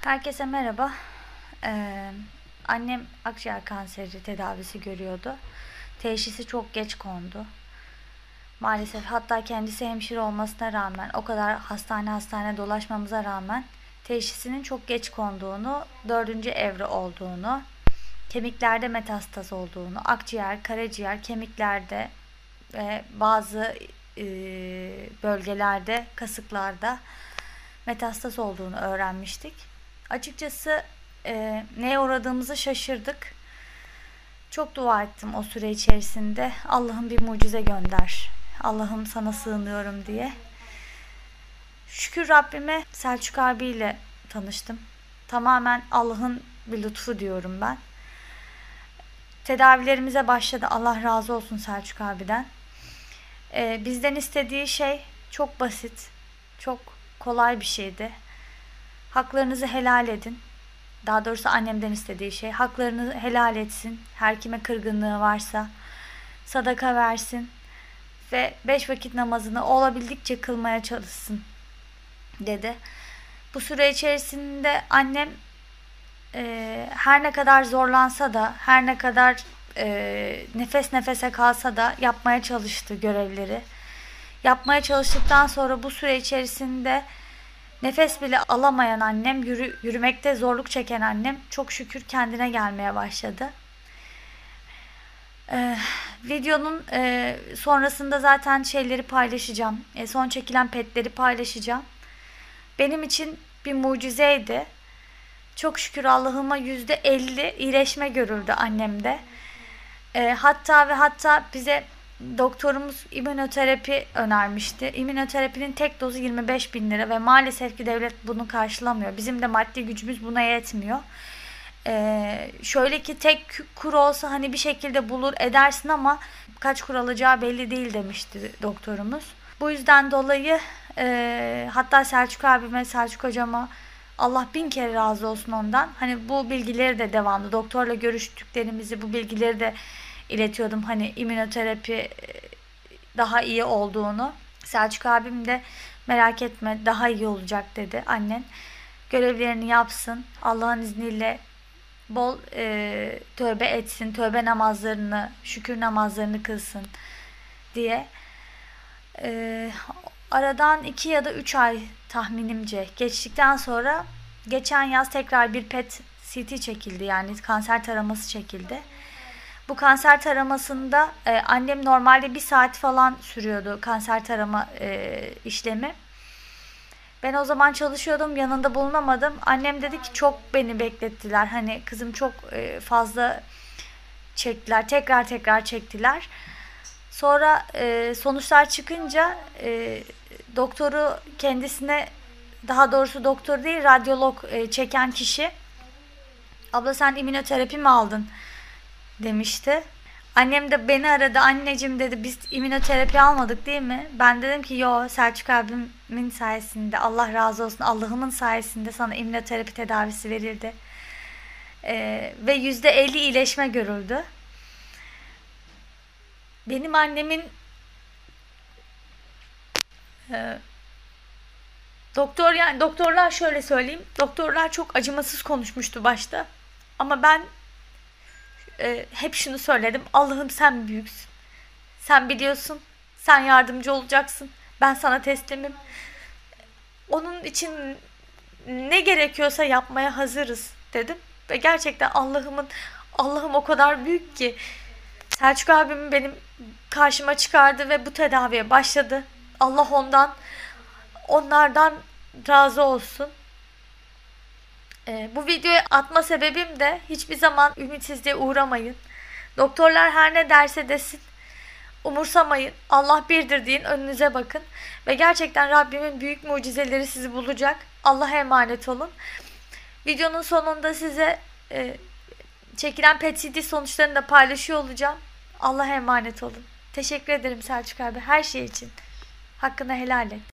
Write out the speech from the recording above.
Herkese merhaba. Ee, annem akciğer kanseri tedavisi görüyordu. Teşhisi çok geç kondu. Maalesef hatta kendisi hemşire olmasına rağmen o kadar hastane hastane dolaşmamıza rağmen teşhisinin çok geç konduğunu, dördüncü evre olduğunu, kemiklerde metastaz olduğunu, akciğer, karaciğer, kemiklerde ve bazı e, bölgelerde, kasıklarda metastaz olduğunu öğrenmiştik. Açıkçası e, neye uğradığımızı şaşırdık. Çok dua ettim o süre içerisinde. Allah'ım bir mucize gönder. Allah'ım sana sığınıyorum diye. Şükür Rabbime Selçuk abiyle tanıştım. Tamamen Allah'ın bir lütfu diyorum ben. Tedavilerimize başladı. Allah razı olsun Selçuk abiden. Ee, bizden istediği şey çok basit, çok kolay bir şeydi. Haklarınızı helal edin. Daha doğrusu annemden istediği şey. Haklarını helal etsin. Her kime kırgınlığı varsa. Sadaka versin. Ve beş vakit namazını olabildikçe kılmaya çalışsın. Dedi. Bu süre içerisinde annem e, her ne kadar zorlansa da, her ne kadar e, nefes nefese kalsa da yapmaya çalıştı görevleri. Yapmaya çalıştıktan sonra bu süre içerisinde nefes bile alamayan annem, yürü, yürümekte zorluk çeken annem çok şükür kendine gelmeye başladı. Ee, videonun e, sonrasında zaten şeyleri paylaşacağım. E, son çekilen petleri paylaşacağım. Benim için bir mucizeydi. Çok şükür Allah'ıma yüzde elli iyileşme görüldü annemde. E, hatta ve hatta bize doktorumuz immünoterapi önermişti. İmmünoterapinin tek dozu 25 bin lira ve maalesef ki devlet bunu karşılamıyor. Bizim de maddi gücümüz buna yetmiyor. Ee, şöyle ki tek kur olsa hani bir şekilde bulur edersin ama kaç kur alacağı belli değil demişti doktorumuz. Bu yüzden dolayı e, hatta Selçuk abime, Selçuk hocama Allah bin kere razı olsun ondan. Hani bu bilgileri de devamlı doktorla görüştüklerimizi bu bilgileri de iletiyordum. Hani immünoterapi daha iyi olduğunu. Selçuk abim de merak etme daha iyi olacak dedi annen. Görevlerini yapsın. Allah'ın izniyle bol e, tövbe etsin. Tövbe namazlarını, şükür namazlarını kılsın diye. E, aradan iki ya da üç ay tahminimce geçtikten sonra geçen yaz tekrar bir PET CT çekildi. Yani kanser taraması çekildi. Bu kanser taramasında e, annem normalde bir saat falan sürüyordu kanser tarama e, işlemi. Ben o zaman çalışıyordum yanında bulunamadım. Annem dedi ki çok beni beklettiler. Hani kızım çok e, fazla çektiler. Tekrar tekrar çektiler. Sonra e, sonuçlar çıkınca e, doktoru kendisine daha doğrusu doktor değil radyolog e, çeken kişi abla sen immünoterapi mi aldın? Demişti. Annem de beni aradı. Anneciğim dedi biz immünoterapi almadık değil mi? Ben dedim ki yo Selçuk abimin sayesinde Allah razı olsun Allah'ımın sayesinde sana immünoterapi tedavisi verildi. Ee, ve yüzde elli iyileşme görüldü. Benim annemin e, doktor yani doktorlar şöyle söyleyeyim. Doktorlar çok acımasız konuşmuştu başta. Ama ben e, hep şunu söyledim. Allah'ım sen büyüksün. Sen biliyorsun. Sen yardımcı olacaksın. Ben sana teslimim. Onun için ne gerekiyorsa yapmaya hazırız dedim. Ve gerçekten Allah'ımın Allah'ım o kadar büyük ki Selçuk abim benim karşıma çıkardı ve bu tedaviye başladı. Allah ondan onlardan razı olsun. E, bu videoyu atma sebebim de hiçbir zaman ümitsizliğe uğramayın. Doktorlar her ne derse desin umursamayın. Allah birdir deyin önünüze bakın. Ve gerçekten Rabbimin büyük mucizeleri sizi bulacak. Allah'a emanet olun. Videonun sonunda size e, çekilen PET-CT sonuçlarını da paylaşıyor olacağım. Allah'a emanet olun. Teşekkür ederim Selçuk abi her şey için. Hakkını helal et.